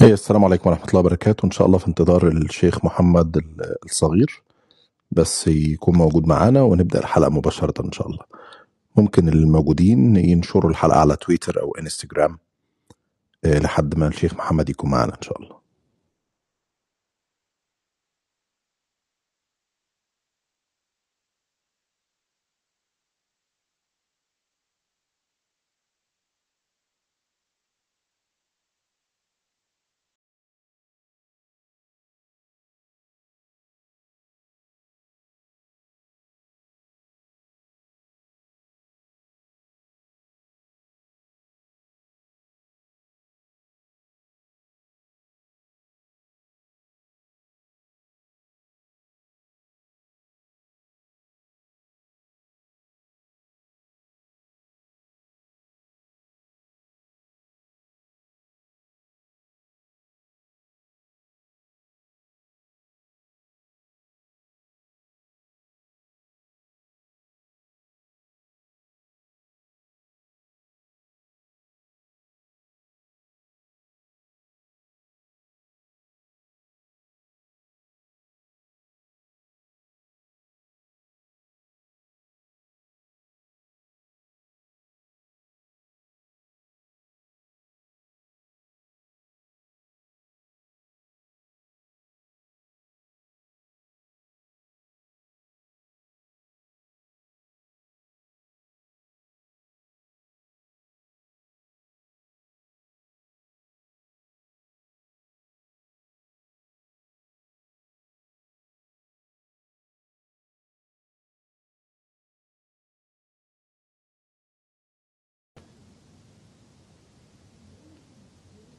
هي السلام عليكم ورحمة الله وبركاته. إن شاء الله في انتظار الشيخ محمد ال- الصغير بس يكون موجود معانا ونبدأ الحلقة مباشرة إن شاء الله. ممكن الموجودين ينشروا الحلقة على تويتر أو إنستجرام آه، لحد ما الشيخ محمد يكون معانا إن شاء الله.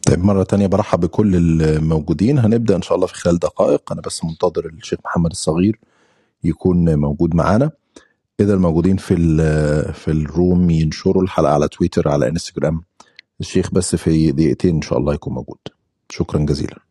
طيب مرة تانية برحب بكل الموجودين. هنبدأ إن شاء الله في خلال دقائق. أنا بس منتظر الشيخ محمد الصغير يكون موجود معانا. إذا الموجودين في في الروم ينشروا الحلقة على تويتر على إنستجرام. الشيخ بس في دقيقتين إن شاء الله يكون موجود. شكرا جزيلا.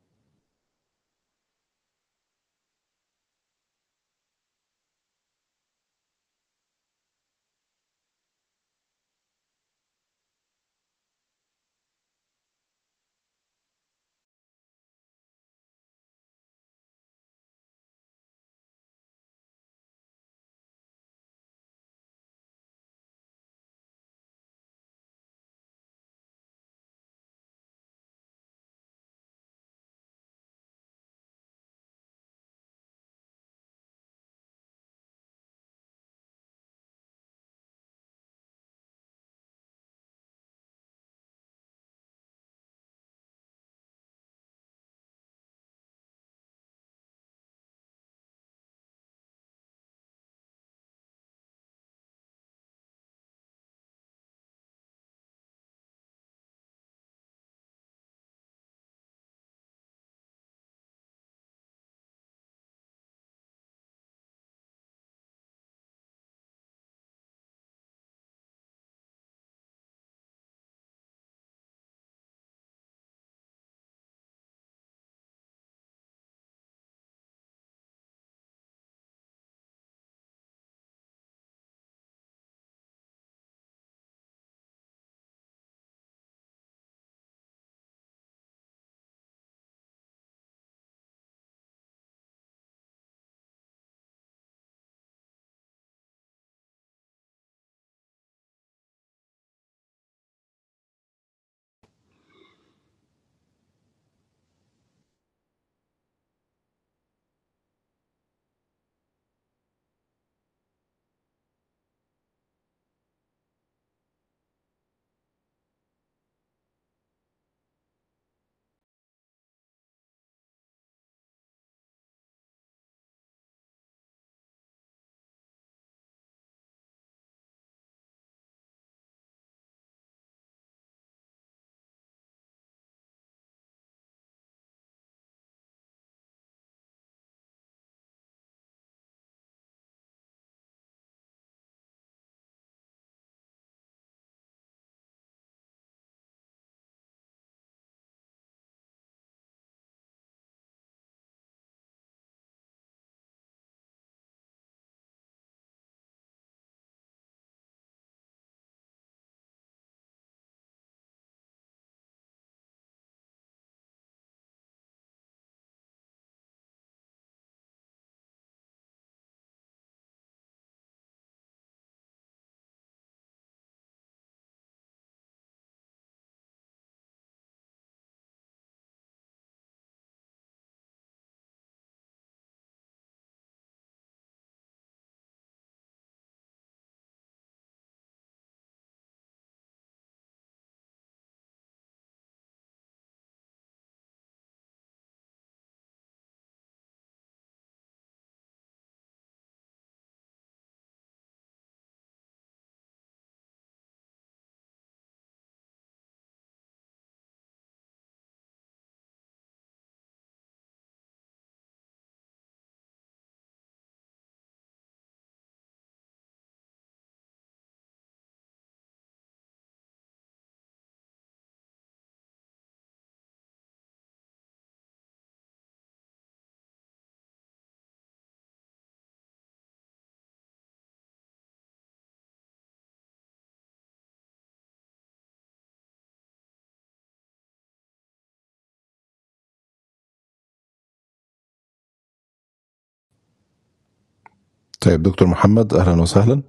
طيب دكتور محمد أهلا وسهلا.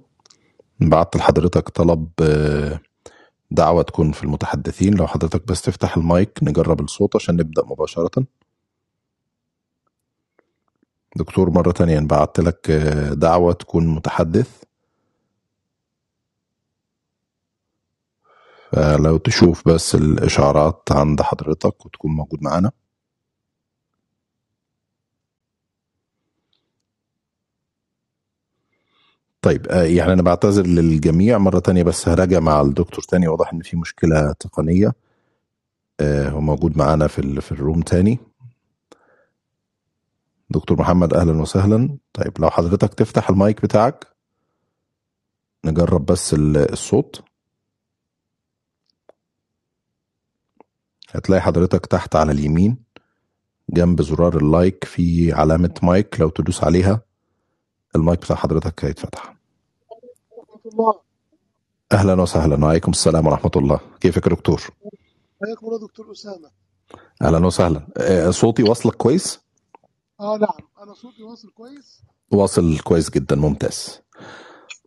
بعت لحضرتك طلب آه، دعوة تكون في المتحدثين. لو حضرتك بس تفتح المايك نجرب الصوت عشان نبدأ مباشرة. دكتور مرة تانية بعت لك آه، دعوة تكون متحدث. فلو تشوف بس الإشعارات عند حضرتك وتكون موجود معانا. طيب آه، يعني أنا بعتذر للجميع مرة تانية بس هراجع مع الدكتور تاني. واضح إن في مشكلة تقنية آه، هو موجود معانا في في ال room تاني. دكتور محمد أهلا وسهلا. طيب لو حضرتك تفتح المايك بتاعك نجرب بس ال- الصوت. هتلاقي حضرتك تحت على اليمين جنب زرار ال like في علامة مايك لو تدوس عليها. المايك بتاع حضرتك هيتفتح. أهلا وسهلا. وعليكم السلام ورحمة الله. كيفك يا دكتور؟ حياكم الله دكتور أسامة. أهلا وسهلا. آه، صوتي واصلك كويس؟ آه نعم. أنا صوتي واصل كويس. واصل كويس جدا. ممتاز.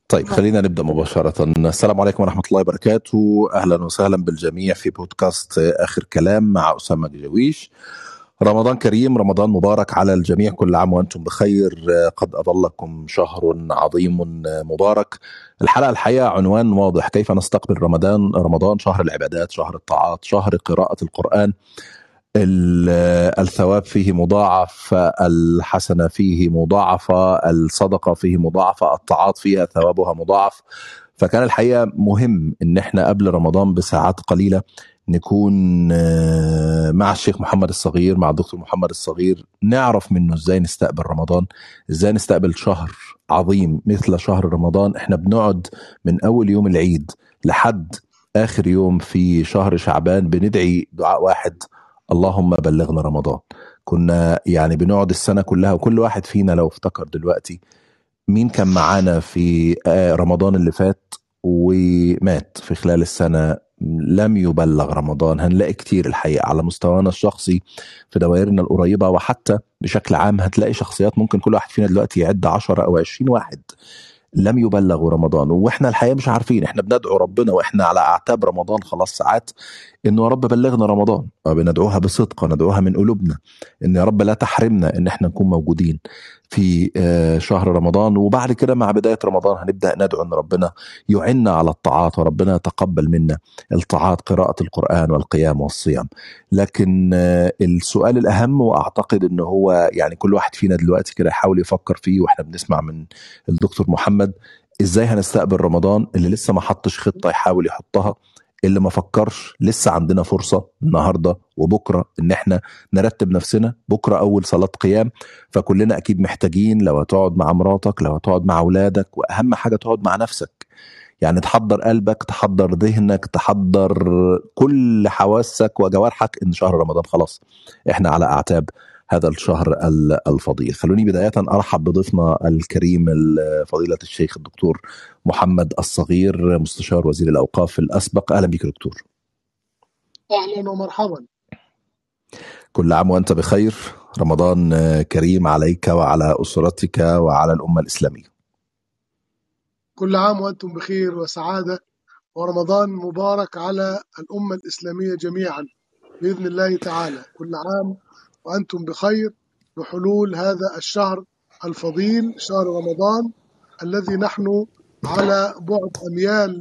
طيب نعم. خلينا نبدأ مباشرة. السلام عليكم ورحمة الله وبركاته. أهلا وسهلا بالجميع في بودكاست آخر كلام مع أسامة جويش. رمضان كريم رمضان مبارك على الجميع كل عام وأنتم بخير. قد أظلكم شهر عظيم مبارك. الحلقة الحقيقة عنوان واضح. كيف نستقبل رمضان؟ رمضان شهر العبادات شهر الطاعات شهر قراءة القرآن. ال- الثواب فيه مضاعف الحسنة فيه مضاعفة الصدقة فيه مضاعفة الطاعات فيها ثوابها مضاعف. فكان الحقيقة مهم إن إحنا قبل رمضان بساعات قليلة نكون آه، مع الشيخ محمد الصغير مع الدكتور محمد الصغير نعرف منه إزاي نستقبل رمضان إزاي نستقبل شهر عظيم مثل شهر رمضان. إحنا بنقعد من أول يوم العيد لحد آخر يوم في شهر شعبان بندعي دعاء واحد اللهم بلغنا رمضان. كنا يعني بنقعد السنة كلها وكل واحد فينا لو افتكر دلوقتي مين كان معانا في آه، رمضان اللي فات ومات في خلال السنة؟ لم يبلغ رمضان. هنلاقي كتير الحقيقة على مستوانا الشخصي في دوائرنا القريبة وحتى بشكل عام هتلاقي شخصيات ممكن كل واحد فينا دلوقتي يعد 10 أو 20 واحد لم يبلغوا رمضان. وإحنا الحقيقة مش عارفين إحنا بندعو ربنا وإحنا على أعتاب رمضان خلاص ساعات إنه يا رب بلغنا رمضان. بندعوها بصدق ندعوها من قلوبنا إن يا رب لا تحرمنا إن إحنا نكون موجودين. في آه، شهر رمضان. وبعد كده مع بداية رمضان هنبدأ ندعو إن ربنا يعنا على الطاعات وربنا يتقبل منا الطاعات قراءة القرآن والقيام والصيام. لكن آه، السؤال الأهم وأعتقد إن هو يعني كل واحد فينا دلوقتي كده يحاول يفكر فيه وإحنا بنسمع من الدكتور محمد إزاي هنستقبل رمضان اللي لسه ما حطش خطة يحاول يحطها. اللي ما فكرش لسه عندنا فرصة النهارده وبكرة إن إحنا نرتب نفسنا. بكرة أول صلاة قيام. فكلنا أكيد محتاجين لو هتقعد مع مراتك لو هتقعد مع أولادك وأهم حاجة تقعد مع نفسك. يعني تحضر قلبك تحضر ذهنك تحضر كل حواسك وجوارحك إن شهر رمضان خلاص. إحنا على أعتاب. هذا الشهر ال- الفضيل. خلوني بداية أرحب بضيفنا الكريم ال- فضيلة الشيخ الدكتور محمد الصغير مستشار وزير الأوقاف الأسبق. أهلا بك دكتور. أهلا ومرحبا. كل عام وأنت بخير. رمضان كريم عليك وعلى أسرتك وعلى الأمة الإسلامية. كل عام وأنتم بخير وسعادة. ورمضان مبارك على الأمة الإسلامية جميعا بإذن الله تعالى. كل عام وأنتم بخير بحلول هذا الشهر الفضيل شهر رمضان الذي نحن على بعد أميال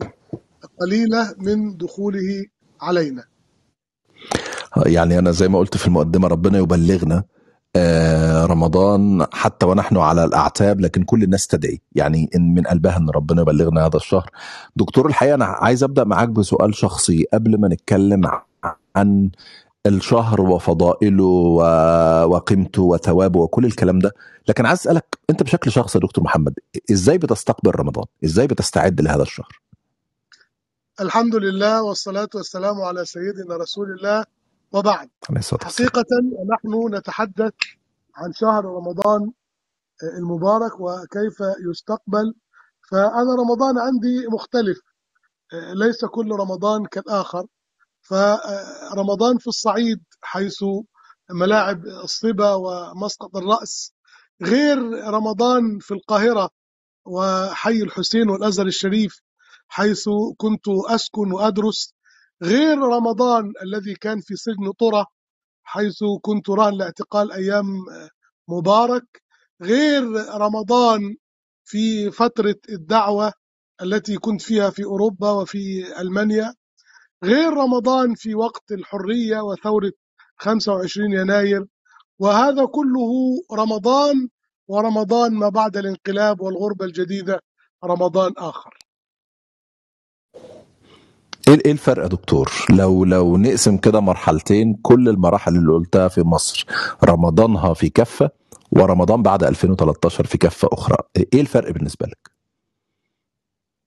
قليلة من دخوله علينا. يعني أنا زي ما قلت في المقدمة ربنا يبلغنا آه، رمضان حتى ونحن على الأعتاب لكن كل الناس تدعي. يعني إن من قلبها أن ربنا يبلغنا هذا الشهر. دكتور الحقيقة أنا عايز أبدأ معاك بسؤال شخصي قبل ما نتكلم عن الشهر وفضائله وقيمته وثوابه وكل الكلام ده. لكن عايز أسألك أنت بشكل شخصي يا دكتور محمد إزاي بتستقبل رمضان؟ إزاي بتستعد لهذا الشهر؟ الحمد لله والصلاة والسلام على سيدنا رسول الله. وبعد حقيقة نحن نتحدث عن شهر رمضان المبارك وكيف يستقبل. فأنا رمضان عندي مختلف ليس كل رمضان كالآخر. فرمضان في الصعيد حيث ملاعب الصبا ومسقط الرأس غير رمضان في القاهرة وحي الحسين والأزهر الشريف حيث كنت أسكن وأدرس غير رمضان الذي كان في سجن طرة حيث كنت رهن لاعتقال أيام مبارك غير رمضان في فترة الدعوة التي كنت فيها في أوروبا وفي ألمانيا. غير رمضان في وقت الحرية وثورة 25 يناير وهذا كله رمضان ورمضان ما بعد الانقلاب والغربة الجديدة رمضان آخر. إيه إيه الفرق يا دكتور؟ لو لو نقسم كده مرحلتين كل المراحل اللي قلتها في مصر رمضانها في كفة ورمضان بعد 2013 في كفة أخرى. إيه الفرق بالنسبة لك؟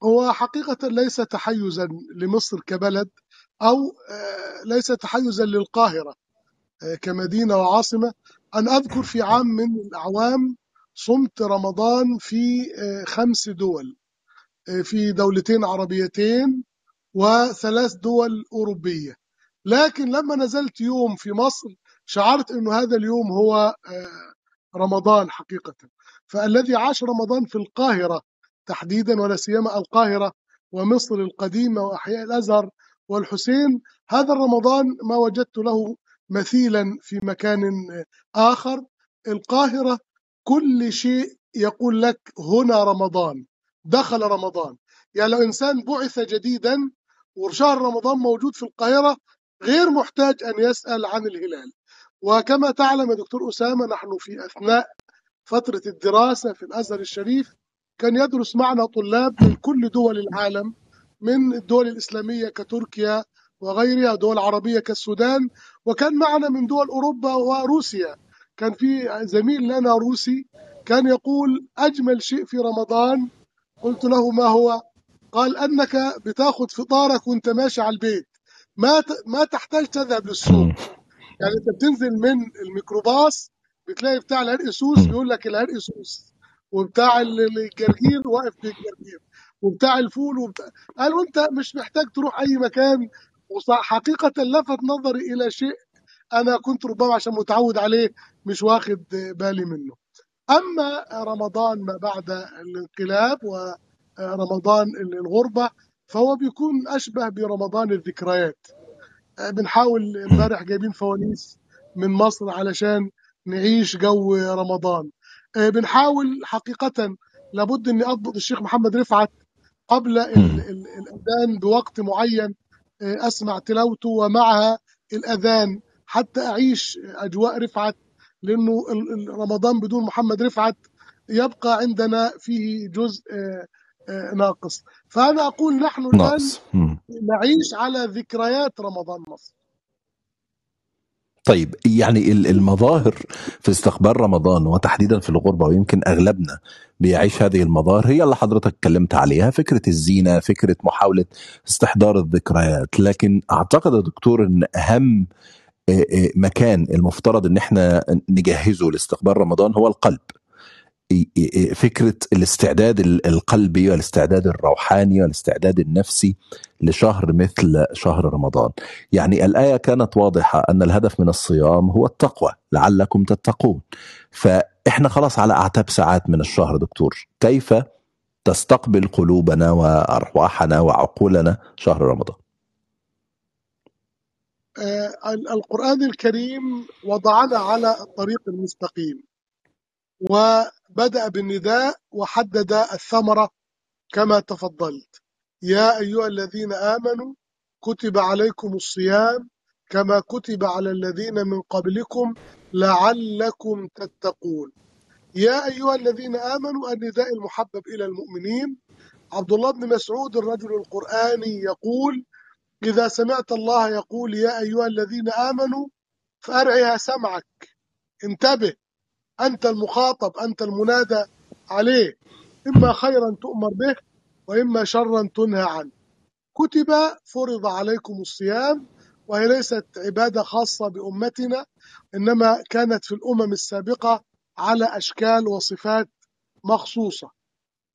هو حقيقة ليس تحيزا لمصر كبلد أو آه، ليس تحيزا للقاهرة آه، كمدينة وعاصمة. أن أذكر في عام من الأعوام صمت رمضان في آه، خمس دول في دولتين عربيتين وثلاث دول أوروبية. لكن لما نزلت يوم في مصر شعرت أنه هذا اليوم هو رمضان حقيقة. فالذي عاش رمضان في القاهرة تحديدا ولا سيما القاهرة ومصر القديمة وأحياء الأزهر والحسين هذا الرمضان ما وجدت له مثيلا في مكان آخر. القاهرة كل شيء يقول لك هنا رمضان دخل رمضان. يعني لو إنسان بعث جديدا وشهر رمضان موجود في القاهرة غير محتاج أن يسأل عن الهلال. وكما تعلم يا دكتور أسامة نحن في أثناء فترة الدراسة في الأزهر الشريف كان يدرس معنا طلاب من كل دول العالم. من الدول الإسلامية كتركيا وغيرها دول عربية كالسودان وكان معنا من دول أوروبا وروسيا. كان في زميل لنا روسي كان يقول أجمل شيء في رمضان قلت له ما هو؟ قال أنك بتاخد فطارك وأنت ماشي على البيت. ما ما تحتاج تذهب للسوق. يعني أنت بتنزل من الميكروباص بتلاقي بتاع العرق سوس بيقول لك العرق سوس وبتاع ال- الجرجير واقف بالجرجير وبتاع الفول وبتاع قال وانت مش محتاج تروح أي مكان. وحقيقة لفت نظري إلى شيء أنا كنت ربما عشان متعود عليه مش واخد بالي منه. أما رمضان ما بعد الانقلاب ورمضان الغربة فهو بيكون أشبه برمضان الذكريات. بنحاول امبارح جايبين فوانيس من مصر علشان نعيش جو رمضان. بنحاول حقيقة لابد إني أضبط الشيخ محمد رفعت قبل ال- مم. ال- الأذان بوقت معين آه، أسمع تلاوته ومعها الأذان حتى أعيش أجواء رفعت ال- رمضان بدون محمد رفعت يبقى عندنا فيه جزء آه، آه، ناقص فأنا أقول نحن مم. نعيش على ذكريات رمضان مصر طيب يعني ال- المظاهر في استقبال رمضان وتحديدا في الغربة ويمكن أغلبنا بيعيش هذه المظاهر. هي اللي حضرتك اتكلمت عليها فكرة الزينة فكرة محاولة استحضار الذكريات. لكن أعتقد يا دكتور آه، آه، مكان المفترض إن إحنا نجهزه لاستقبال رمضان هو القلب. فكرة الاستعداد ال- القلبي والاستعداد الروحاني والاستعداد النفسي لشهر مثل شهر رمضان. يعني الآية كانت واضحة أن الهدف من الصيام هو التقوى لعلكم تتقون. فإحنا خلاص على أعتاب ساعات من الشهر دكتور. كيف تستقبل قلوبنا وأرواحنا وعقولنا شهر رمضان؟ آه، ال- القرآن الكريم وضعنا على الطريق المستقيم. وبدأ بالنداء وحدد الثمرة كما تفضلت. يا أيها الذين آمنوا كتب عليكم الصيام كما كتب على الذين من قبلكم لعلكم تتقون. يا أيها الذين آمنوا النداء المحبب إلى المؤمنين. عبد الله بن مسعود الرجل القرآني يقول إذا سمعت الله يقول يا أيها الذين آمنوا فأرعها سمعك. انتبه. أنت المخاطب أنت المنادى عليه. إما خيرا تؤمر به وإما شرا تنهى عنه. كتب فرض عليكم الصيام وهي ليست عبادة خاصة بأمتنا إنما كانت في الأمم السابقة على أشكال وصفات مخصوصة.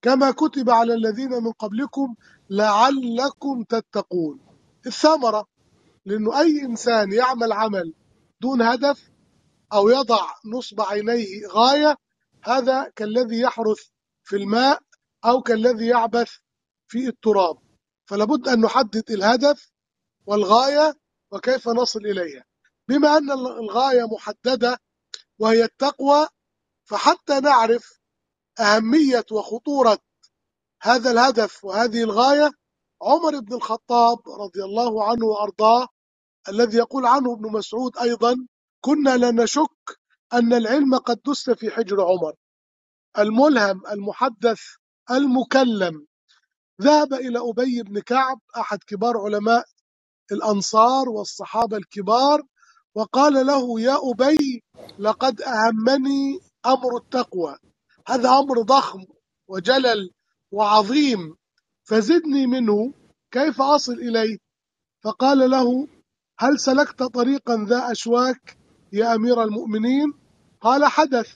كما كتب على الذين من قبلكم لعلكم تتقون. الثمرة لأنه أي إنسان يعمل عمل دون هدف أو يضع نصب عينيه غاية هذا كالذي يحرث في الماء أو كالذي يعبث في التراب. فلابد أن نحدد الهدف والغاية وكيف نصل إليها. بما أن الغاية محددة وهي التقوى فحتى نعرف أهمية وخطورة هذا الهدف وهذه الغاية عمر بن الخطاب رضي الله عنه وأرضاه الذي يقول عنه ابن مسعود أيضا كنا لا نشك أن العلم قد دس في حجر عمر. الملهم المحدث المكلم. ذهب إلى أبي بن كعب أحد كبار علماء الأنصار والصحابة الكبار وقال له يا أبي لقد أهمني أمر التقوى. هذا أمر ضخم وجلل وعظيم فزدني منه كيف أصل إليه؟ فقال له هل سلكت طريقا ذا أشواك يا أمير المؤمنين قال حدث.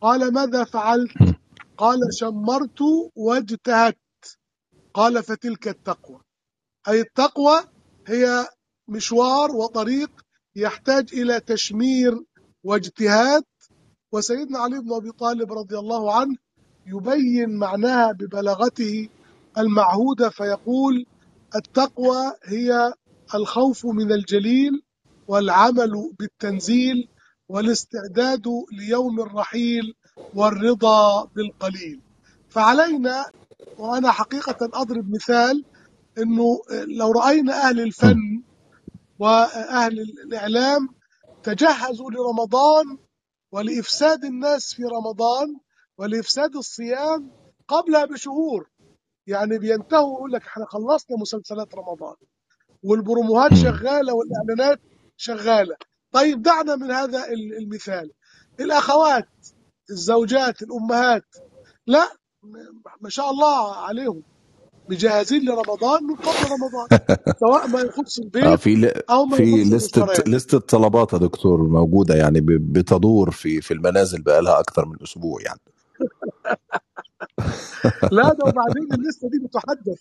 قال ماذا فعلت؟ قال شمرت واجتهدت قال فتلك التقوى. أي التقوى هي مشوار وطريق يحتاج إلى تشمير واجتهاد. وسيدنا علي بن أبي طالب رضي الله عنه يبين معناها ببلاغته المعهودة فيقول التقوى هي الخوف من الجليل والعمل بالتنزيل والاستعداد ليوم الرحيل والرضا بالقليل. فعلينا وأنا حقيقة أضرب مثال أنه لو رأينا أهل الفن وأهل الإعلام تجهزوا لرمضان ولإفساد الناس في رمضان ولإفساد الصيام قبلها بشهور. يعني بينتهوا يقول لك إحنا خلصنا مسلسلات رمضان والبروموهات شغالة والإعلانات شغالة. طيب دعنا من هذا المثال. الأخوات الزوجات الأمهات لا ما شاء الله عليهم. مجهزين لرمضان من قبل رمضان سواء ما يخص آه البيت في ل... أو ما في لستة لستة طلبات يا دكتور موجودة يعني ب... بتدور في في المنازل بقالها أكتر من أسبوع يعني. لا ده وبعدين الليسته دي بتحدث.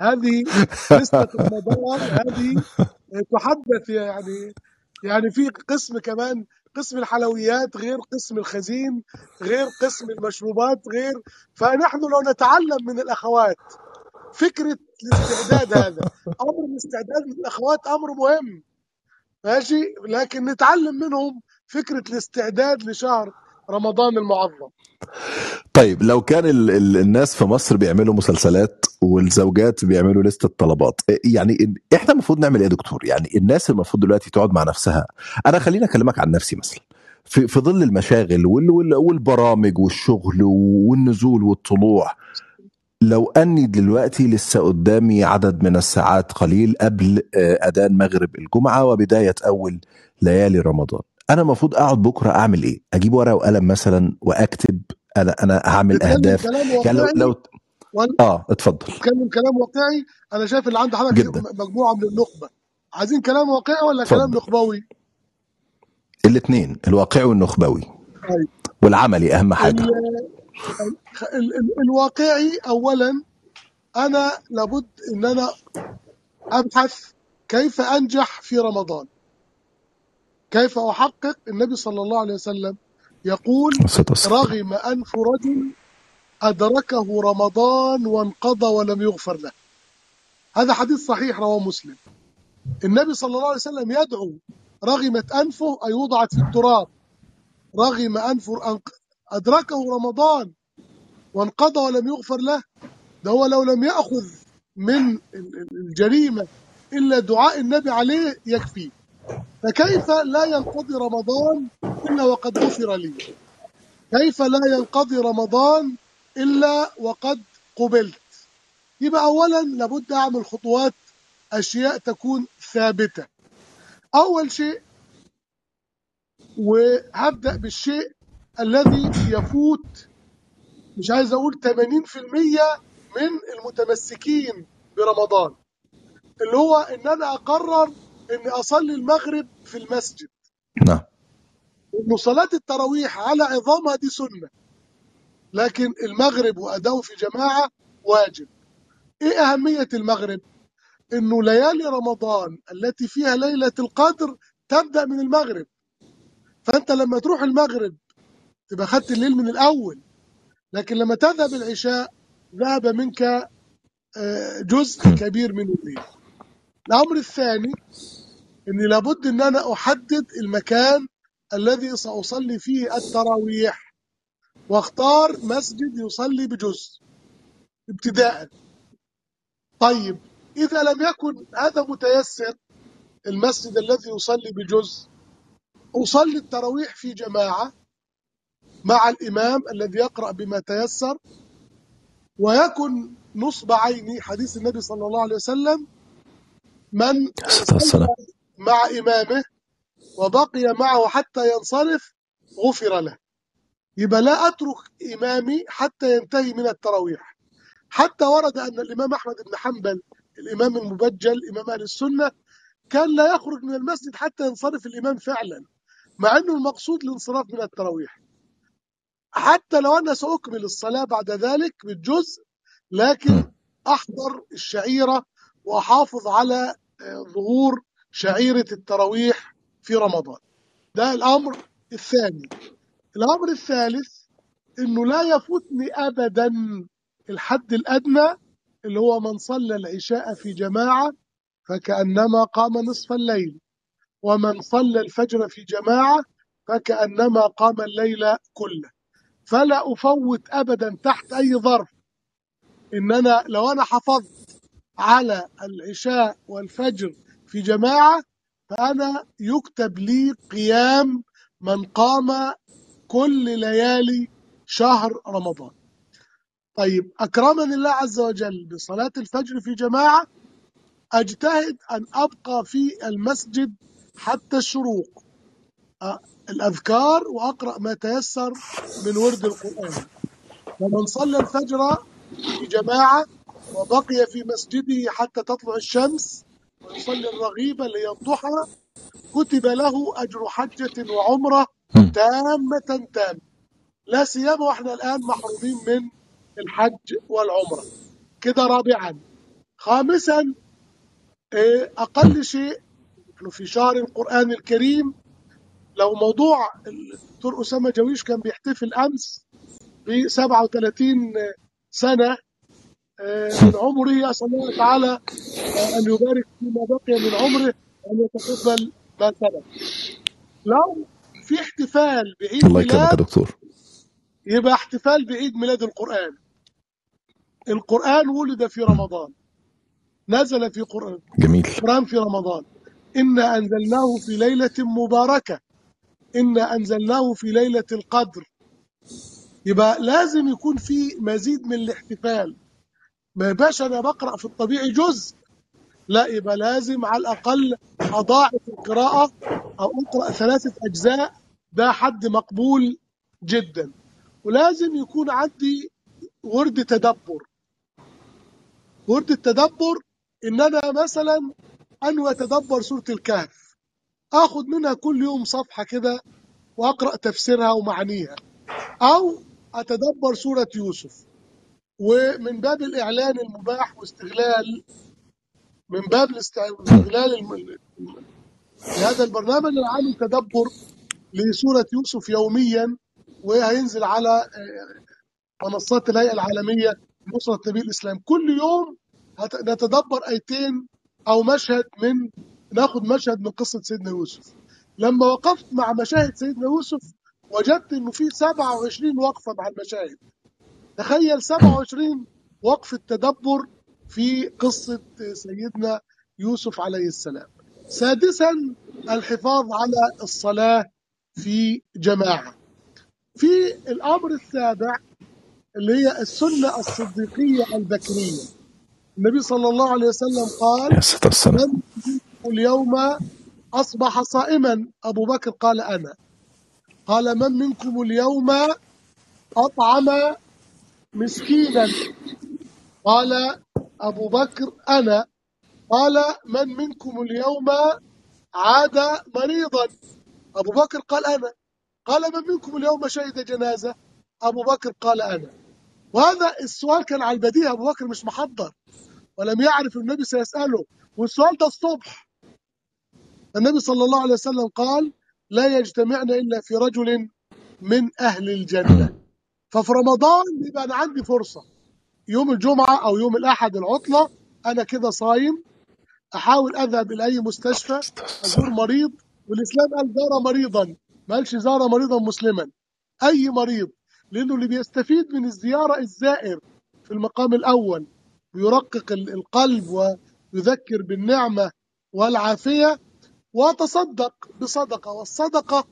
هذه لستة رمضان هذه تحدث يعني يعني في قسم كمان قسم الحلويات غير قسم الخزين غير قسم المشروبات غير فنحن لو نتعلم من الأخوات فكرة الاستعداد هذا. أمر الاستعداد من الأخوات أمر مهم ماشي؟ لكن نتعلم منهم فكرة الاستعداد لشهر رمضان المعظم. طيب لو كان ال... ال... الناس في مصر بيعملوا مسلسلات والزوجات بيعملوا لستة طلبات يعني ال- إحنا المفروض نعمل إيه يا دكتور؟ يعني الناس المفروض دلوقتي تقعد مع نفسها. أنا خليني أكلمك عن نفسي مثلا. في في ظل المشاغل وال... وال... والبرامج والشغل والنزول والطلوع لو أني دلوقتي لسه قدامي عدد من الساعات قليل قبل آه، أذان مغرب الجمعة وبداية أول ليالي رمضان أنا المفروض أقعد بكرة أعمل إيه؟ أجيب ورقة وقلم مثلا وأكتب أنا أنا هعمل أهداف. يعني لو لو ولا آه اتفضل. نتكلم كلام واقعي؟ أنا شايف اللي عند حضرتك مجموعة من النخبة. عايزين كلام واقعي ولا كلام اتفضل. نخبوي؟ الاثنين الواقعي والنخبوي. طيب. والعملي أهم حاجة. ال- ال- ال- الواقعي اولا أنا لابد إن أنا أبحث كيف أنجح في رمضان. كيف أحقق؟ النبي صلى الله عليه وسلم يقول. رغم أنف رجل أدركه رمضان وانقضى ولم يغفر له. هذا حديث صحيح رواه مسلم. النبي صلى الله عليه وسلم يدعو رغمت أنفه أي وضعت في التراب. رغم أنفه أنق- أدركه رمضان وانقضى ولم يغفر له ده هو لو لم يأخذ من ال- ال- الجريمة إلا دعاء النبي عليه يكفي. فكيف لا ينقضي رمضان إلا وقد غفر لي؟ كيف لا ينقضي رمضان إلا وقد قبلت. يبقى اولا لابد أعمل خطوات أشياء تكون ثابتة. أول شيء وهبدأ بالشيء الذي يفوت مش عايز أقول 80% من المتمسكين برمضان اللي هو إن أنا أقرر إني أصلي المغرب في المسجد. نعم. انه صلاة التراويح على عظامها دي سنة. لكن المغرب وأداؤه في جماعة واجب. إيه أهمية المغرب؟ إنه ليالي رمضان التي فيها ليلة القدر تبدأ من المغرب. فأنت لما تروح المغرب تبقى خدت الليل من الأول لكن لما تذهب العشاء ذهب منك آه، جزء. كبير من الليل. الأمر الثاني أني لابد أن أنا أحدد المكان الذي سأصلي فيه التراويح. واختار مسجد يصلي بجزء ابتداء. طيب إذا لم يكن هذا متيسر المسجد الذي يصلي بجزء أصلي التراويح في جماعة مع الإمام الذي يقرأ بما تيسر ويكن نصب عيني حديث النبي صلى الله عليه وسلم من مع إمامه وبقي معه حتى ينصرف غفر له. يبقى لا أترك إمامي حتى ينتهي من التراويح. حتى ورد أن الإمام أحمد بن حنبل الإمام المبجل إمام أهل السنة كان لا يخرج من المسجد حتى ينصرف الإمام فعلا مع أنه المقصود الانصراف من التراويح. حتى لو أنا سأكمل الصلاة بعد ذلك بالجزء لكن. أحضر الشعيرة وأحافظ على آه، ظهور شعيرة التراويح في رمضان. ده الأمر الثاني. الأمر الثالث أنه لا يفوتني أبدا الحد الأدنى اللي هو من صلى العشاء في جماعة فكأنما قام نصف الليل ومن صلى الفجر في جماعة فكأنما قام الليل كله. فلا أفوت أبدا تحت أي ظرف. إن أنا لو أنا حفظت على العشاء والفجر في جماعة فأنا يكتب لي قيام من قام كل ليالي شهر رمضان. طيب أكرمني الله عز وجل بصلاة الفجر في جماعة. أجتهد أن أبقى في المسجد حتى الشروق. الأذكار وأقرأ ما تيسر من ورد القرآن. ومن صلى الفجر في جماعة وبقي في مسجده حتى تطلع الشمس ويصلي هي الضحى كتب له أجر حجة وعمرة. تامة تامة. لا سيما وإحنا الآن محرومين من الحج والعمرة. كده رابعا. خامسا إيه، أقل شيء نحن في شهر القرآن الكريم لو موضوع الدكتور أسامة جويش كان بيحتفل أمس ب 37 سنة آه، من عمره أسأل الله تعالى آه، أن يبارك فيما بقي من عمره وأن يتقبل ما سبق. لو في احتفال بعيد الله يكرمك يا ميلاد دكتور. يبقى احتفال بعيد ميلاد القرآن. القرآن ولد في رمضان. نزل في قرآن. جميل. القرآن في رمضان. إنا أنزلناه في ليلة مباركة. إنا أنزلناه في ليلة القدر. يبقى لازم يكون في مزيد من الاحتفال. ما يبقاش أنا بقرأ في الطبيعي جزء. لا يبقى لازم على الأقل أضاعف القراءة أو أقرأ ثلاثة أجزاء ده حد مقبول جدا. ولازم يكون عندي ورد تدبر. ورد التدبر إن أنا مثلا أنوي أتدبر سورة الكهف. آخد منها كل يوم صفحة كده وأقرأ تفسيرها ومعانيها. أو أتدبر سورة يوسف. ومن باب الإعلان المباح واستغلال من باب استغلال الم- هذا البرنامج عامل تدبر لسورة يوسف يوميا وهينزل على آه، منصات الهيئة العالمية لنصرة نبي الإسلام. كل يوم نتدبر آيتين أو مشهد من ناخد مشهد من قصة سيدنا يوسف. لما وقفت مع مشاهد سيدنا يوسف وجدت إنه في 27 وقفة مع المشاهد. تخيل 27 وقفة تدبر في قصة سيدنا يوسف عليه السلام. سادسا الحفاظ على الصلاة في جماعة. في الأمر السابع اللي هي السنة الصديقية البكرية. النبي صلى الله عليه وسلم قال من منكم اليوم أصبح صائما. أبو بكر قال أنا. قال من منكم اليوم أطعم مسكينا؟ قال أبو بكر أنا. قال من منكم اليوم عاد مريضا؟ أبو بكر قال أنا. قال من منكم اليوم شهد جنازة. أبو بكر قال أنا. وهذا السؤال كان على البديهة أبو بكر مش محضر. ولم يعرف النبي سيسأله. والسؤال ده الصبح. النبي صلى الله عليه وسلم قال لا يجتمعن إلا في رجل من أهل الجنة. ففي رمضان يبقى أنا عندي فرصة. يوم الجمعة أو يوم الأحد العطلة أنا كده صايم. أحاول أذهب إلى أي مستشفى. أزور مريض. والإسلام قال زار مريضا. ما قالش زار مريضا مسلما. أي مريض. لأنه اللي بيستفيد من الزيارة الزائر في المقام الأول ويرقق ال- القلب ويذكر بالنعمة والعافية وتصدق بصدقة. والصدقة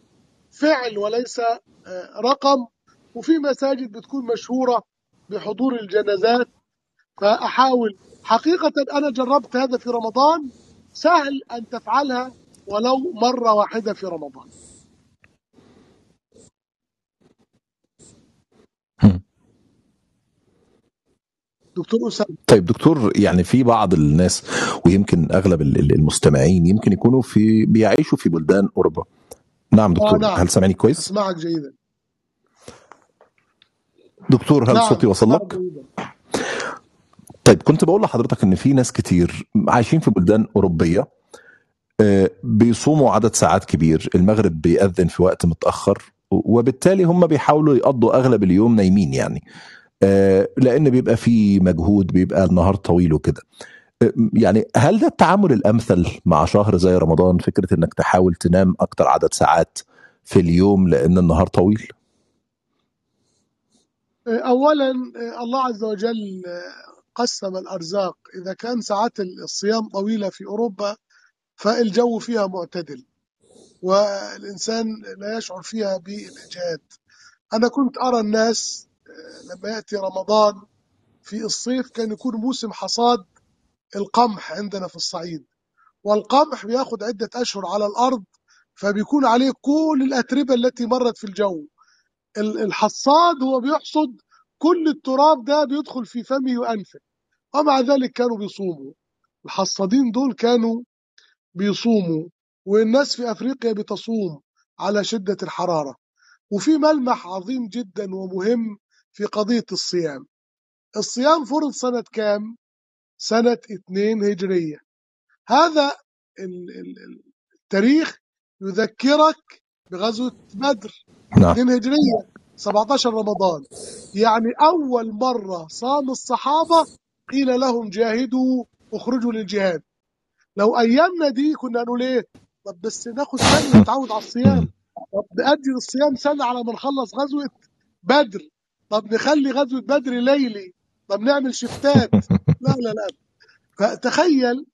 فعل وليس آه، رقم. وفي مساجد بتكون مشهورة بحضور الجنازات. فأحاول حقيقة أنا جربت هذا في رمضان. سهل أن تفعلها. ولو مرة واحدة في رمضان. دكتور أسامة. طيب دكتور يعني في بعض الناس ويمكن أغلب ال- ال- المستمعين يمكن يكونوا في بيعيشوا في بلدان أوروبا. نعم آه دكتور نعم. هل سامعني كويس؟ أسمعك جيدا. دكتور هل نعم صوتي وصل لك؟ جيدا. طيب كنت بقول لحضرتك إن في ناس كتير عايشين في بلدان أوروبية آه، بيصوموا عدد ساعات كبير المغرب بيأذن في وقت متأخر وبالتالي هم بيحاولوا يقضوا أغلب اليوم نايمين يعني. آه، لأن بيبقى في مجهود بيبقى النهار طويل وكده. آه، يعني هل ده التعامل الأمثل مع شهر زي رمضان فكرة إنك تحاول تنام أكتر عدد ساعات في اليوم لأن النهار طويل؟ أولا الله عز وجل قسم الأرزاق. إذا كان ساعات الصيام طويلة في أوروبا فالجو فيها معتدل والإنسان لا يشعر فيها بالإجهاد أنا كنت أرى الناس لما يأتي رمضان في الصيف كان يكون موسم حصاد القمح عندنا في الصعيد. والقمح بياخد عدة أشهر على الأرض فبيكون عليه كل الأتربة التي مرت في الجو. ال- الحصاد هو بيحصد كل التراب ده بيدخل في فمه وأنفه ومع ذلك كانوا بيصوموا. الحصادين دول كانوا بيصوموا والناس في أفريقيا بتصوم على شدة الحرارة. وفي ملمح عظيم جدا ومهم في قضية الصيام. الصيام فرض سنة كام؟ سنة 2 هجرية. هذا ال- ال- ال- التاريخ يذكرك بغزوة بدر. نعم. 2 هجرية 17 رمضان. يعني أول مرة صام الصحابة قيل لهم جاهدوا اخرجوا للجهاد. لو أيامنا دي كنا نقول إيه؟ طب بس ناخد سنة نتعود على الصيام. طب نأجل الصيام سنة على ما نخلص غزوة بدر. طب نخلي غزوة بدر ليلي. طب نعمل شفتات. لا لا لا. فتخيل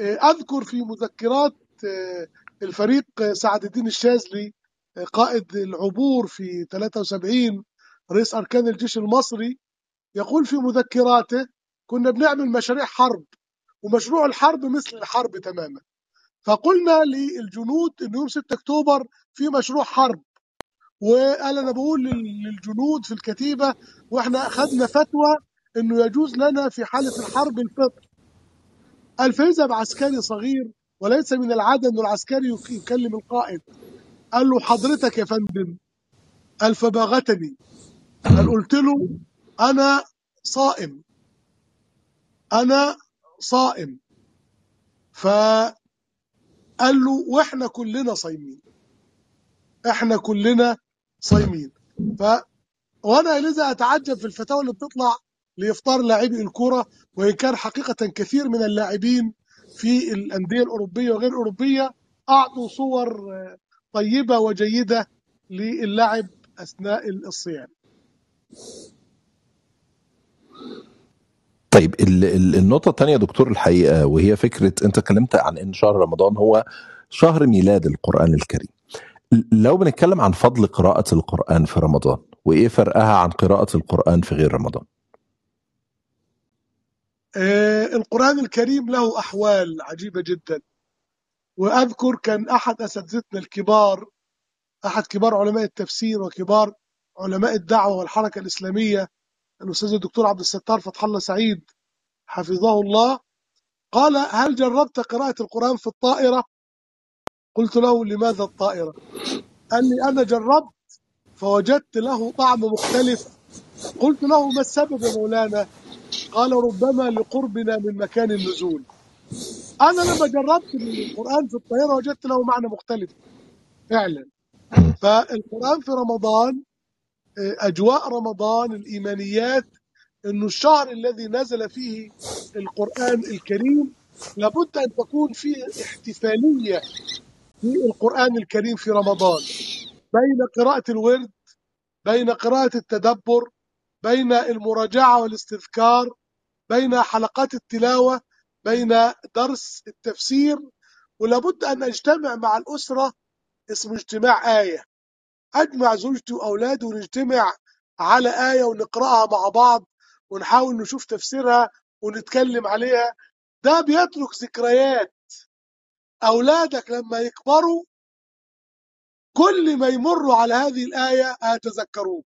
آه، أذكر في مذكرات آه، الفريق آه، سعد الدين الشاذلي قائد العبور في 73 رئيس أركان الجيش المصري يقول في مذكراته كنا بنعمل مشاريع حرب. ومشروع الحرب مثل الحرب تماما. فقلنا للجنود إنه يوم 6 أكتوبر في مشروع حرب. وقال أنا بقول لل- للجنود في الكتيبة وإحنا أخذنا فتوى إنه يجوز لنا في حالة الحرب الفطر. قال فاذا بعسكري صغير وليس من العادة إنه العسكري يك- يكلم القائد. قال له حضرتك يا فندم قال فباغتني. قال قلت له أنا صائم. أنا صائم. فقال له وإحنا كلنا صايمين. إحنا كلنا صايمين. ف وأنا لذا أتعجب في الفتاوى اللي بتطلع لإفطار لاعبي الكره وإن كان حقيقة كثير من اللاعبين في الأندية الأوروبية وغير الأوروبية أعطوا صور طيبة وجيدة للعب أثناء الصيام. طيب ال- ال- النقطة الثانية يا دكتور الحقيقة وهي فكرة أنت اتكلمت عن أن شهر رمضان هو شهر ميلاد القرآن الكريم. لو بنتكلم عن فضل قراءة القرآن في رمضان وإيه فرقها عن قراءة القرآن في غير رمضان؟ آه، القرآن الكريم له أحوال عجيبة جدا وأذكر كان أحد أساتذتنا الكبار أحد كبار علماء التفسير وكبار علماء الدعوة والحركة الإسلامية الأستاذ الدكتور عبد الستار فتح الله سعيد حفظه الله قال هل جربت قراءة القرآن في الطائرة؟ قلت له لماذا الطائرة؟ قال لي أنا جربت فوجدت له طعم مختلف قلت له ما السبب يا مولانا؟ قال ربما لقربنا من مكان النزول أنا لما جربت القرآن في الطائرة وجدت له معنى مختلف فعلا فالقرآن في رمضان أجواء رمضان الإيمانيات إنه الشهر الذي نزل فيه القرآن الكريم لابد أن تكون فيه احتفالية بالقرآن الكريم في رمضان. بين قراءة الورد بين قراءة التدبر بين المراجعة والاستذكار بين حلقات التلاوة بين درس التفسير ولابد أن أجتمع مع الأسرة اسمه اجتماع آية. أجمع زوجتي وأولادي ونجتمع على آية ونقرأها مع بعض ونحاول نشوف تفسيرها ونتكلم عليها. ده بيترك ذكريات. أولادك لما يكبروا كل ما يمروا على هذه الآية هيتذكروك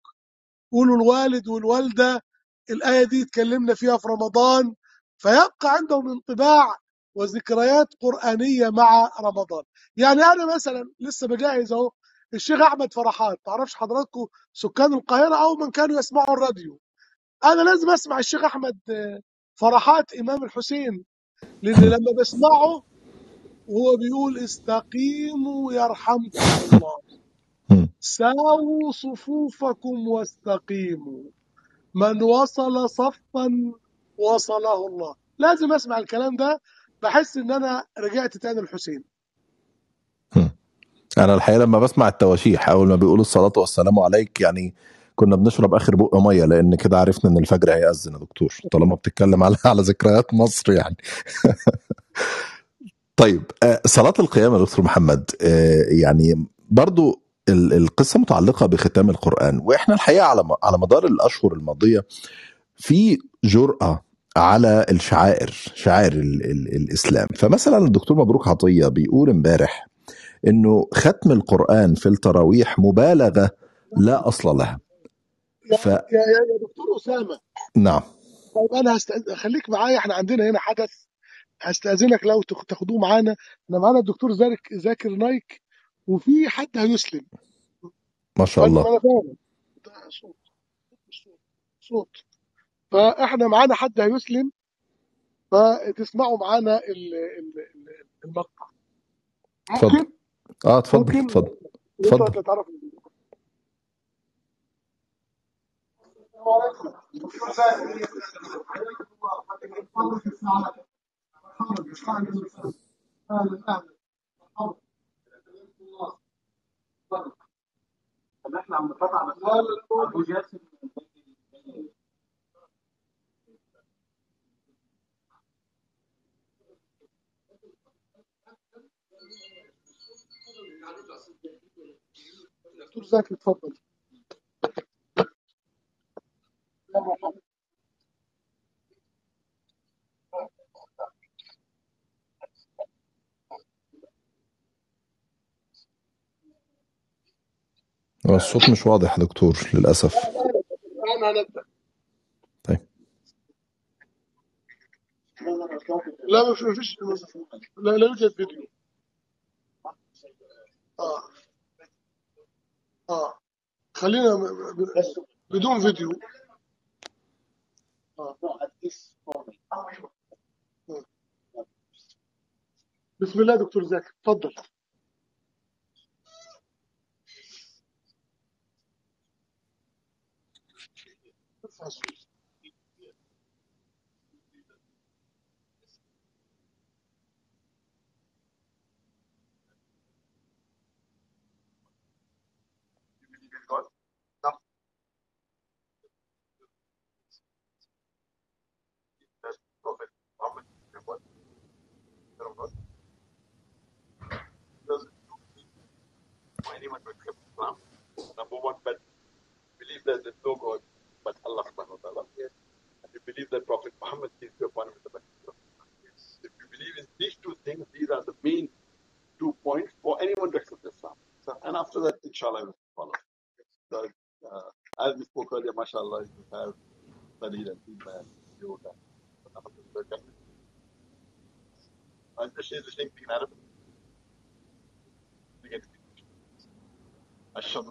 قولوا الوالد والوالدة الآية دي اتكلمنا فيها في رمضان فيبقى عندهم انطباع وذكريات قرآنية مع رمضان. يعني أنا مثلا لسه بجهز أهو الشيخ أحمد فرحات معرفش حضراتكم سكان القاهرة أو من كانوا يسمعوا الراديو؟ أنا لازم أسمع الشيخ أحمد آه، فرحات إمام الحسين لأن لما بسمعه وهو بيقول استقيموا يرحمكم الله. ساووا صفوفكم واستقيموا. من وصل صفا وصله الله. لازم أسمع الكلام ده بحس إن أنا رجعت تاني الحسين. أنا الحقيقة لما بسمع التواشيح أول ما بيقولوا الصلاة والسلام عليك يعني كنا بنشرب آخر بق مية لأن كده عرفنا إن الفجر هيأذن يا دكتور طالما بتتكلم على على ذكريات مصر يعني. طيب آه، صلاة القيام يا دكتور محمد آه، يعني برضو ال- القصة متعلقة بختام القرآن وإحنا الحقيقة على على مدار الأشهر الماضية في جرأة على الشعائر شعائر ال ال الإسلام. فمثلا الدكتور مبروك عطية بيقول امبارح إنه ختم القرآن في التراويح مبالغة لا أصل لها. ف يا يا دكتور أسامة. نعم. طيب أنا هستأذن خليك معايا إحنا عندنا هنا حدث. هستأذنك لو تاخ- تاخدوه معانا. إحنا معانا الدكتور زاك ذاكر نايك وفي حد هيسلم. ما شاء الله. أنا فاهم. ده صوت. صوت. صوت. فإحنا معانا حد هيسلم. فتسمعوا معانا ال- ال- ال- المقطع. اتفضل. آه اتفضل اتفضل اتفضل تعرف إحنا عم نتفق على ابو جاسم دكتور زاهد اتفضل. هو الصوت مش واضح يا دكتور للأسف. أنا هنبدا طيب. لا ما في- ما فيش لا لا يوجد فيديو. آه. آه. خلينا بدون فيديو. آه. بسم الله دكتور زاكي اتفضل anyone to accept Islam. Number one, but believe that there's no God but Allah subhanahu wa ta'ala. And you believe that Prophet Muhammad is the one with the best. If you believe in these two things, these are the main two points for anyone to accept Islam. So, and after that, inshallah, will follow. So, uh, as we spoke earlier, mashallah, you have studied and you have I'm just saying the same thing in Arabic. Eşhedü.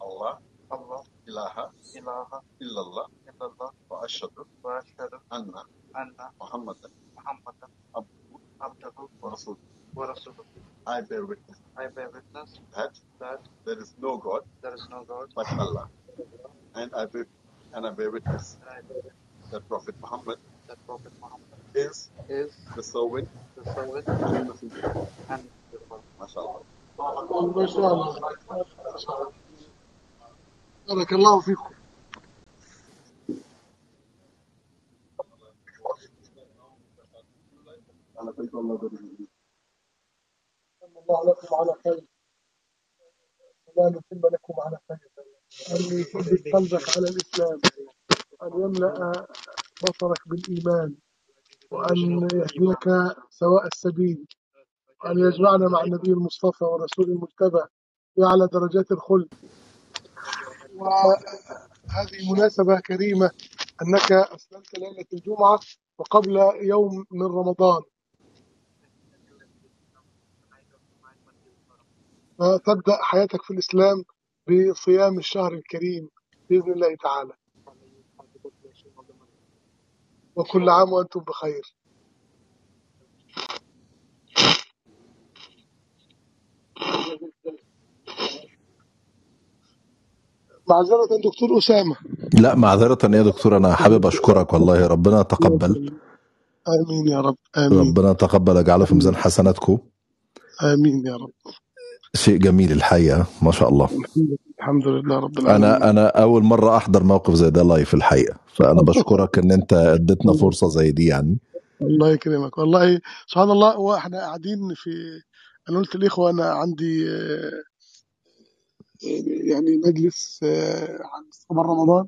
Allah, Allah, ilaha, ilaha, illallah, illallah ve eşhedü ve eşhedü enne, enne, Muhammeden, Muhammeden, abduhu, abduhu ve rasulü. Ve rasulü. I bear witness. I bear witness. That, that there is no God. There is no God. But Allah. and I bear, and I bear witness. That Prophet Muhammad. That Prophet Muhammad. Is. Is. The servant. The servant. And the messenger. And the messenger. MashaAllah. الله الله بارك الله فيكم. الله لكم على خير ولا نتم لكم على خير أن يثبت قلبك على الإسلام أن يملأ بصرك بالإيمان وأن يهديك سواء السبيل. وأن يجمعنا مع النبي المصطفى ورسول المجتبى في أعلى درجات الخلد وهذه مناسبة كريمة أنك أسلمت ليلة الجمعة وقبل يوم من رمضان. فتبدأ حياتك في الإسلام بصيام الشهر الكريم بإذن الله تعالى. وكل عام وأنتم بخير. معذرة دكتور أسامة. لا معذرة يا دكتور أنا حابب أشكرك والله. ربنا يتقبل. آمين. يا رب. آمين. ربنا يتقبل يجعله في ميزان حسناتكم. آمين يا رب. شيء جميل الحقيقة ما شاء الله. الحمد لله رب العالمين. أنا أنا أول مرة أحضر موقف زي ده لايف الحقيقة. فأنا بشكرك إن أنت أديتنا فرصة زي دي يعني. الله يكرمك. والله سبحان الله وإحنا قاعدين في أنا قلت الاخوه أنا عندي آه، يعني مجلس آه، عن صبر رمضان.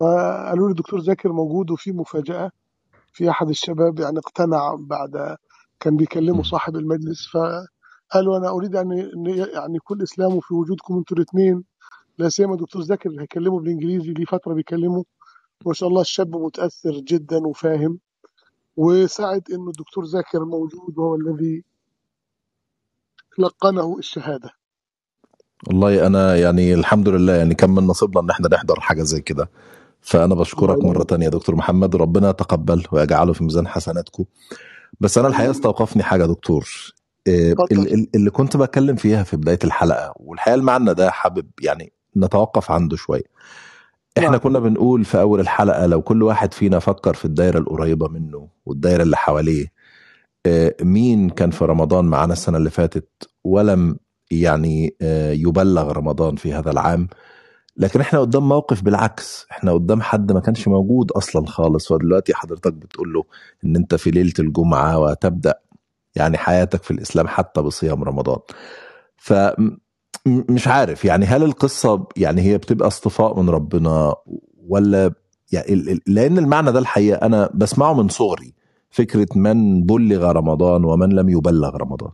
فقالوا لي الدكتور زاكر موجود وفي مفاجأة. في أحد الشباب يعني اقتنع بعد كان بيكلمه. صاحب المجلس. فقالوا أنا أريد يعني يعني يكون إسلامه في وجودكم أنتوا الاثنين لا سيما الدكتور زاكر اللي هيكلمه بالإنجليزي ليه فترة بيكلمه. ما شاء الله الشاب متأثر جدا وفاهم. وسعد إنه الدكتور زاكر موجود وهو الذي لقنه الشهاده. والله أنا يعني الحمد لله يعني كان من نصيبنا إن إحنا نحضر حاجة زي كده. الله بشكرك يبارك تانية يا دكتور محمد وربنا يتقبل ويجعله في ميزان حسناتكم بس أنا الحقيقة استوقفني حاجة يا دكتور. ال- اللي كنت بتكلم فيها في بداية الحلقة والحقيقة المعنى ده حابب يعني نتوقف عنده شوية. إحنا نعم. كنا بنقول في أول الحلقة لو كل واحد فينا فكر في الدايرة القريبة منه والدايرة اللي حواليه آه، مين كان في رمضان معانا السنة اللي فاتت؟ ولم يعني آه، يبلغ رمضان في هذا العام. لكن إحنا قدام موقف بالعكس. إحنا قدام حد ما كانش موجود أصلا خالص. ودلوقتي حضرتك بتقول له إن أنت في ليلة الجمعة وتبدأ يعني حياتك في الإسلام حتى بصيام رمضان. ف مش عارف يعني هل القصة يعني هي بتبقى اصطفاء من ربنا ولا يعني لأن المعنى ده الحقيقة أنا بسمعه من صغري. فكرة من بلغ رمضان ومن لم يبلغ رمضان.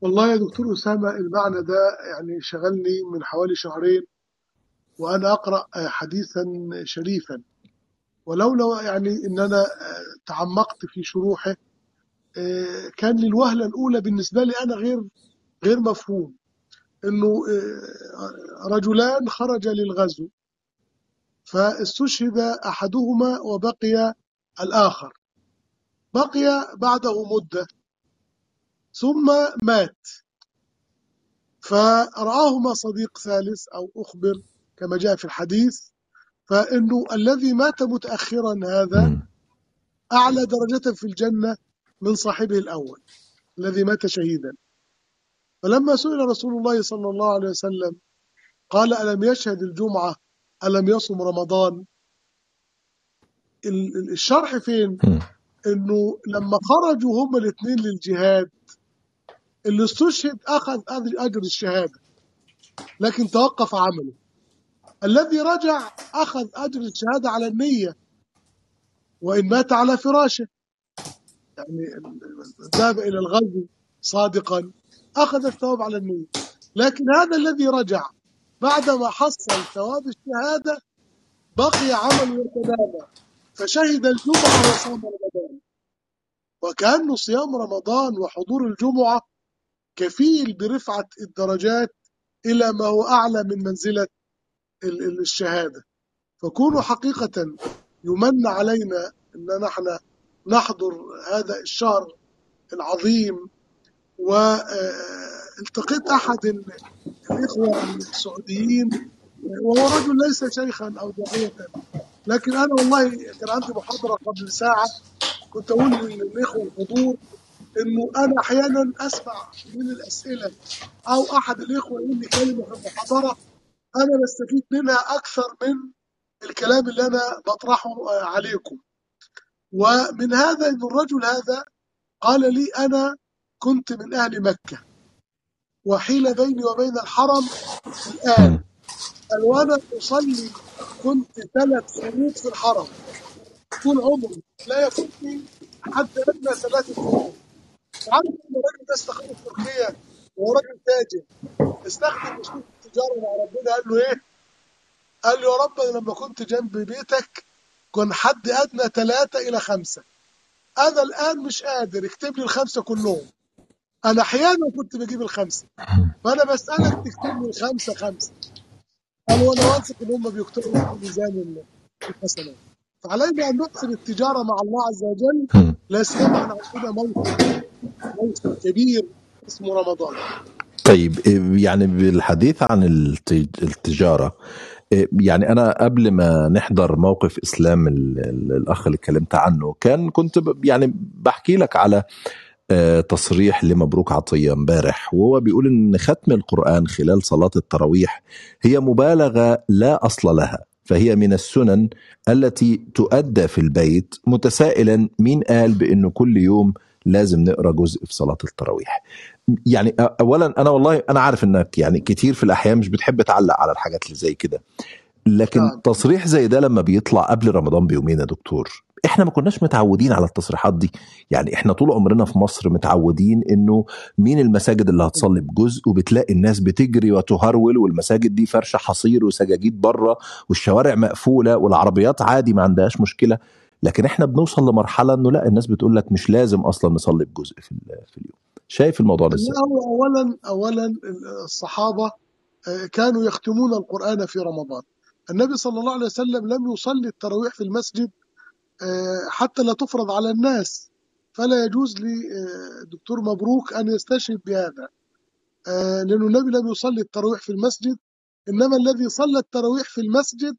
والله يا دكتور أسامة المعنى ده يعني شغلني من حوالي شهرين وأنا أقرأ آه، حديثا شريفا. ولولا يعني أنا آه، تعمقت في شروحه كان للوهلة الأولى بالنسبة لي أنا غير غير مفهوم. آه، رجلان خرجا للغزو فاستشهد أحدهما وبقي الآخر. بقي بعده مدة ثم مات. فرآهما صديق ثالث أو أخبر كما جاء في الحديث فإنه الذي مات متأخرا هذا. أعلى درجة في الجنة من صاحبه الأول الذي مات شهيدا. فلما سئل رسول الله صلى الله عليه وسلم قال ألم يشهد الجمعة؟ ألم يصم رمضان؟ الشرح فين. إنه لما خرجوا هما الاثنين للجهاد اللي استشهد أخذ أجر الشهادة لكن توقف عمله. الذي رجع أخذ أجر الشهادة على النية وإن مات على فراشه. يعني ذهب إلى الغزو صادقا أخذ الثواب على النية. لكن هذا الذي رجع بعدما حصل ثواب الشهادة بقي عمله يتداوى فشهد الجمعة وصام رمضان. وكأنه صيام رمضان وحضور الجمعة كفيل برفعة الدرجات إلى ما هو أعلى من منزلة ال- ال- الشهادة. فكونوا حقيقة يمن علينا أن نحن نحضر هذا الشهر العظيم. والتقيت أحد ال- الإخوة السعوديين وهو رجل ليس شيخا أو داعيه لكن أنا والله كان عندي محاضرة قبل ساعة كنت أقول للإخوة الحضور إنه أنا أحيانا أسمع من الأسئلة أو أحد الإخوة يقول لي كلمة في المحاضرة أنا بستفيد منها أكثر من الكلام اللي أنا بطرحه آه، عليكم. ومن هذا ان الرجل هذا قال لي أنا كنت من أهل مكة وحيل بيني وبين الحرم الآن. مم. قال وأنا اصلي كنت ثلاث شهور في الحرم. طول عمري لا يفوتني حتى ادنى ثلاثة شهور. عارف إن الراجل ده استخدم تركيا وهو راجل تاجر. استخدم أسلوب التجارة مع ربنا قال له إيه؟ قال له يا رب أنا لما كنت جنب بيتك كان حد أدنى ثلاثة إلى خمسة. أنا الآن مش قادر اكتب لي الخمسة كلهم. أنا أحيانا كنت بجيب الخمسة. فأنا بسألك تكتب لي الخمسة خمسة. قال وأنا واثق إن هم بيكتبوا في ميزان الحسنات فعلينا ان نحسن التجارة مع الله عز وجل. لا سيما أن عندنا موسم موسم كبير اسمه رمضان. طيب إيه، يعني بالحديث عن الت- التجارة إيه، يعني أنا قبل ما نحضر موقف إسلام ال- ال- الأخ اللي اتكلمت عنه كان كنت يعني بحكي لك على تصريح لمبروك عطية امبارح وهو بيقول إن ختم القرآن خلال صلاة التراويح هي مبالغة لا أصل لها فهي من السنن التي تؤدى في البيت متسائلا مين قال بأنه كل يوم لازم نقرأ جزء في صلاة التراويح؟ يعني اولا أنا والله أنا عارف إنك يعني كتير في الأحيان مش بتحب تعلق على الحاجات اللي زي كده لكن نعم تصريح زي ده لما بيطلع قبل رمضان بيومين يا دكتور إحنا ما كناش متعودين على التصريحات دي. يعني إحنا طول عمرنا في مصر متعودين إنه مين المساجد اللي هتصلي بجزء وبتلاقي الناس بتجري وتهرول والمساجد دي فرشة حصير وسجاجيد برة والشوارع مقفولة والعربيات عادي ما عندهاش مشكلة. لكن إحنا بنوصل لمرحلة إنه لا الناس بتقول لك مش لازم أصلا نصلي بجزء في في اليوم. شايف الموضوع ده إزاي؟ اولا اولا الصحابة آه، كانوا يختمون القرآن في رمضان. النبي صلى الله عليه وسلم لم يصلي التراويح في المسجد حتى لا تفرض على الناس. فلا يجوز لدكتور مبروك أن يستشهد بهذا. آه، لأن النبي لم يصلي التراويح في المسجد إنما الذي صلى التراويح في المسجد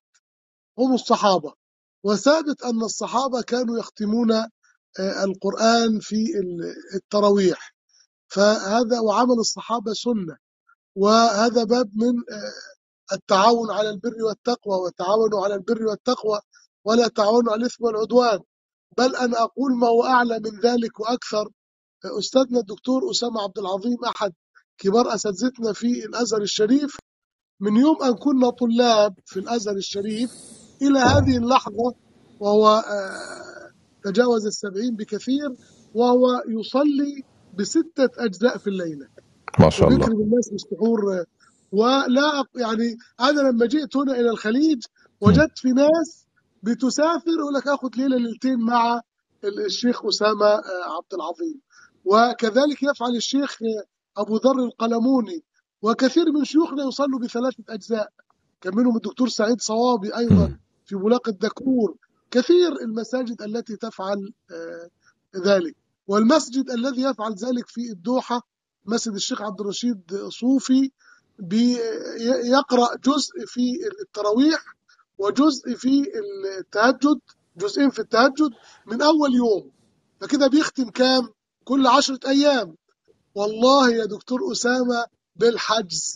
هم الصحابة. وثابت أن الصحابة كانوا يختمون آه، القرآن في ال- التراويح. فهذا وعمل الصحابة سنة. وهذا باب من آه، التعاون على البر والتقوى وتعاونوا على البر والتقوى. ولا تعاونوا على الإثم والعدوان بل أنا أقول ما هو أعلى من ذلك وأكثر. أستاذنا الدكتور أسامة عبد العظيم أحد كبار أساتذتنا في الأزهر الشريف من يوم أن كنا طلاب في الأزهر الشريف إلى هذه اللحظة وهو آه، تجاوز السبعين بكثير وهو يصلي بستة أجزاء في الليلة. ما شاء الله. وبيكرم الناس بالسحور آه، ولا يعني أنا لما جئت هنا إلى الخليج وجدت في ناس بتسافر يقول لك آخذ ليلة ليلتين مع ال- الشيخ أسامة آه، عبد العظيم. وكذلك يفعل الشيخ آه، أبو ذر القلموني. وكثير من شيوخنا يصلوا بثلاثة أجزاء. كان منهم الدكتور سعيد صوابي أيضا مم. في بولاق الدكرور كثير المساجد التي تفعل آه، ذلك. والمسجد الذي يفعل ذلك في الدوحة مسجد الشيخ عبد الرشيد صوفي بي- يقرأ جزء في التراويح. وجزء في التهجد جزئين في التهجد من أول يوم. فكده بيختم كام؟ كل عشرة أيام. والله يا دكتور أسامة بالحجز.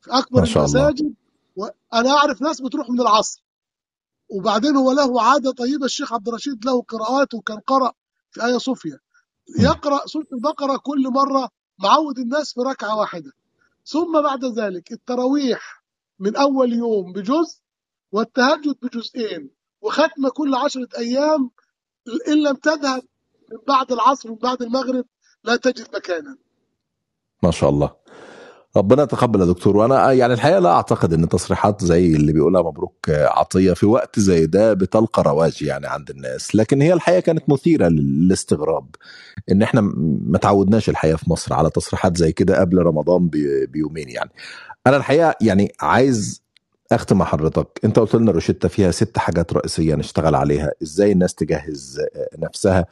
في أكبر ما شاء الله. المساجد وأنا أعرف ناس بتروح من العصر. وبعدين هو له عادة طيبة الشيخ عبد الرشيد له قراءات وكان قرأ في آية صوفيا. يقرأ سورة البقرة كل مرة معود الناس في ركعة واحدة. ثم بعد ذلك التراويح من أول يوم بجزء والتهجد بجزئين وختمة كل عشرة أيام إن لم تذهب من بعد العصر ومن بعد المغرب لا تجد مكانا. ما شاء الله. ربنا يتقبل يا دكتور. وأنا يعني الحقيقة لا أعتقد إن تصريحات زي اللي بيقولها مبروك عطية في وقت زي ده بتلقى رواج يعني عند الناس. لكن هي الحقيقة كانت مثيرة للاستغراب إن إحنا ما تعودناش الحقيقة في مصر على تصريحات زي كده قبل رمضان بي- بيومين يعني. أنا الحقيقة يعني عايز اختم مع حضرتك أنت قلت لنا روشتة فيها ست حاجات رئيسية نشتغل عليها إزاي الناس تجهز نفسها.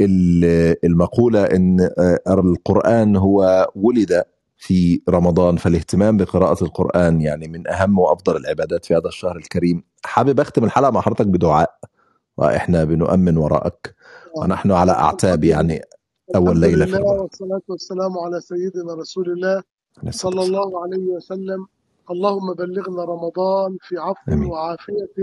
ال- المقولة إن القرآن هو ولد في رمضان فالاهتمام بقراءة القرآن يعني من أهم وأفضل العبادات في هذا الشهر الكريم. حابب أختم الحلقة مع حضرتك بدعاء وإحنا بنؤمن وراءك ونحن على أعتاب يعني أول ليلة في رمضان. والصلاة والسلام على سيدنا رسول الله صلى. الله عليه وسلم. اللهم بلغنا رمضان في عفو آمين. وعافية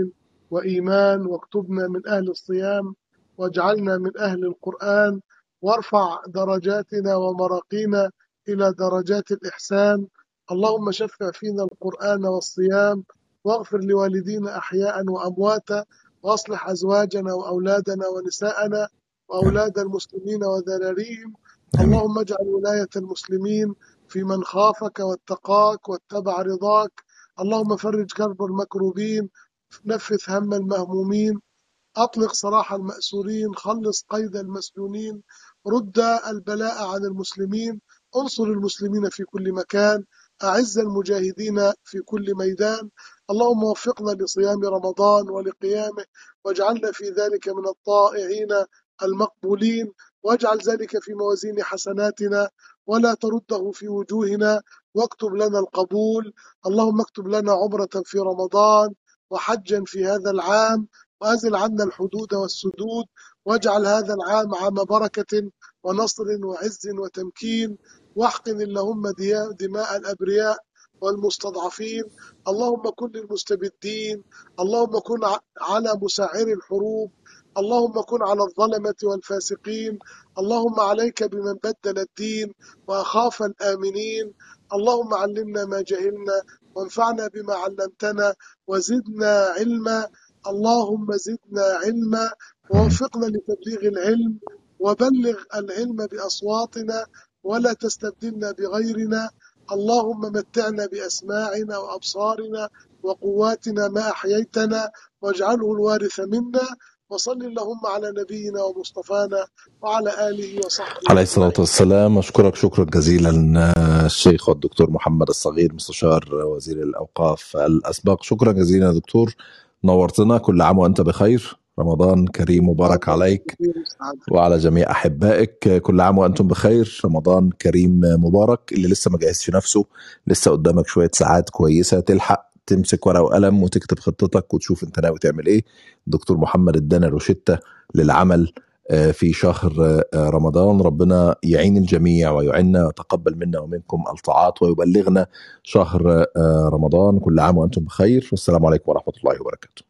وإيمان واكتبنا من أهل الصيام واجعلنا من أهل القرآن وارفع درجاتنا ومراقينا إلى درجات الإحسان اللهم شفع فينا القرآن والصيام واغفر لوالدينا أحياء وأمواتا وأصلح أزواجنا وأولادنا ونساءنا وأولاد المسلمين وذراريهم. اللهم اجعل ولاية المسلمين في من خافك واتقاك واتبع رضاك. اللهم فرج كرب المكروبين نفث هم المهمومين. أطلق سراح المأسورين خلص قيد المسجونين. رد البلاء عن المسلمين. انصر المسلمين في كل مكان. أعز المجاهدين في كل ميدان. اللهم وفقنا لصيام رمضان ولقيامه. واجعلنا في ذلك من الطائعين المقبولين. واجعل ذلك في موازين حسناتنا ولا ترده في وجوهنا واكتب لنا القبول. اللهم اكتب لنا عمرة في رمضان وحجا في هذا العام وأزل عنا الحدود والسدود واجعل هذا العام عام بركة ونصر وعز وتمكين. واحقن اللهم دماء الأبرياء والمستضعفين. اللهم كن للمستبدين. اللهم كن على مساعر الحروب. اللهم كن على الظلمة والفاسقين. اللهم عليك بمن بدل الدين وأخاف الآمنين. اللهم علمنا ما جهلنا وانفعنا بما علمتنا وزدنا علما. اللهم زدنا علما ووفقنا لتبليغ العلم وبلغ العلم بأصواتنا ولا تستبدلنا بغيرنا. اللهم متعنا بأسماعنا وأبصارنا وقواتنا ما أحييتنا واجعله الوارث منا. وصل اللهم على نبينا ومصطفانا وعلى آله وصحبه عليه الصلاة. والسلام. أشكرك شكرا جزيلا الشيخ والدكتور محمد الصغير مستشار وزير الأوقاف الأسبق. شكرا جزيلا دكتور. نورتنا كل عام وأنت بخير. رمضان كريم مبارك عليك. وعلى جميع أحبائك كل عام وأنتم بخير. رمضان كريم مبارك. اللي لسه ما جهزش نفسه لسه قدامك شوية ساعات كويسة تلحق تمسك ورقة وقلم وتكتب خطتك وتشوف انت ناوي تعمل إيه. دكتور محمد ادانا روشتة للعمل آه، في شهر آه، رمضان. ربنا يعين الجميع ويعيننا ويتقبل منا ومنكم الطاعات ويبلغنا شهر آه، رمضان. كل عام وأنتم بخير. والسلام عليكم ورحمة الله وبركاته.